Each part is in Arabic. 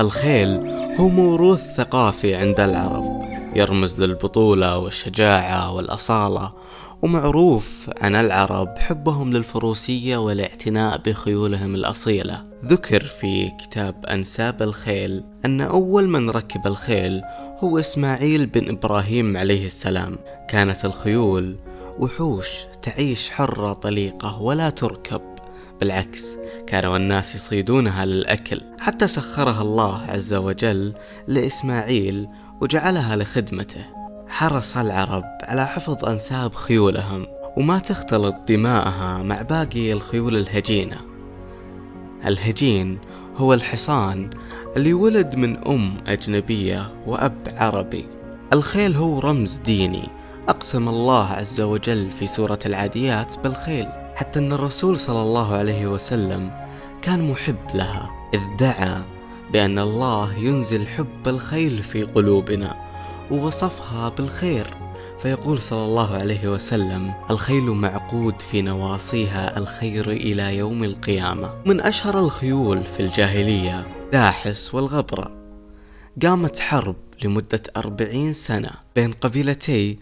الخيل هو موروث ثقافي عند العرب يرمز للبطولة والشجاعة والأصالة ومعروف عن العرب حبهم للفروسية والاعتناء بخيولهم الأصيلة. ذكر في كتاب أنساب الخيل أن أول من ركب الخيل هو إسماعيل بن إبراهيم عليه السلام. كانت الخيول وحوش تعيش حرة طليقة ولا تركب. بالعكس كانوا الناس يصيدونها للأكل. حتى سخرها الله عز وجل لإسماعيل وجعلها لخدمته. حرص العرب على حفظ أنساب خيولهم وما تختلط دماءها مع باقي الخيول الهجينة. الهجين هو الحصان اللي ولد من أم أجنبية وأب عربي. الخيل هو رمز ديني أقسم الله عز وجل في سورة العاديات بالخيل. حتى أن الرسول صلى الله عليه وسلم كان محب لها إذ دعا بأن الله ينزل حب الخيل في قلوبنا ووصفها بالخير. فيقول صلى الله عليه وسلم الخيل معقود في نواصيها الخير إلى يوم القيامة. من أشهر الخيول في الجاهلية داحس والغبرة قامت حرب لمدة أربعين سنة بين قبيلتي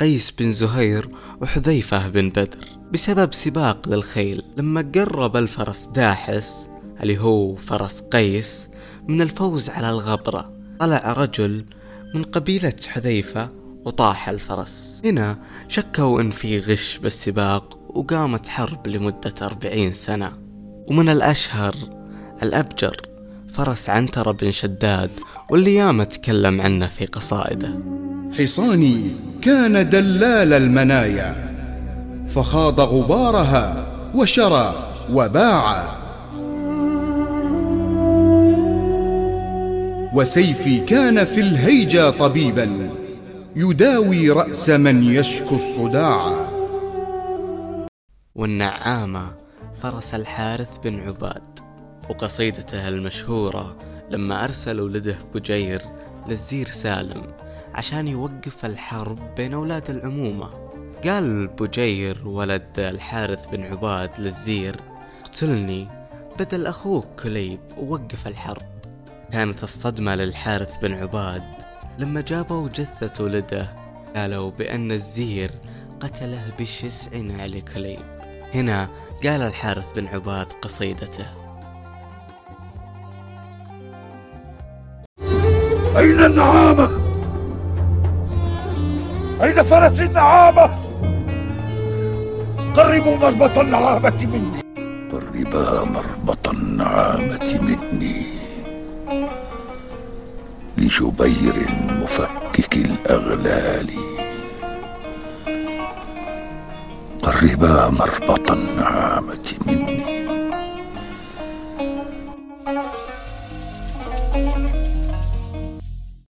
قيس بن زهير وحذيفة بن بدر بسبب سباق للخيل. لما قرب الفرس داحس اللي هو فرس قيس من الفوز على الغبرة طلع رجل من قبيلة حذيفة وطاح الفرس. هنا شكوا إن في غش بالسباق وقامت حرب لمدة أربعين سنة. ومن الأشهر الأبجر فرس عنترة بن شداد واللي ياما تكلم عنه في قصائده. حصاني كان دلال المنايا فخاض غبارها وشرى وباع. وسيفي كان في الهيجا طبيبا يداوي رأس من يشكو الصداع. والنعامة فرس الحارث بن عباد وقصيدته المشهورة لما أرسل ولده بجير للزير سالم عشان يوقف الحرب بين أولاد العمومة. قال بجير ولد الحارث بن عباد للزير اقتلني بدل أخوك كليب ووقف الحرب. كانت الصدمة للحارث بن عباد. لما جابوا جثة ولده قالوا بأن الزير قتله بشسع على كليب هنا قال الحارث بن عباد قصيدته. أين النعامة؟ أين فرس النعامة؟ قربوا مربط النعامة مني قربا مربط النعامة مني لجبير مفكك الأغلال قربا مربط النعامة مني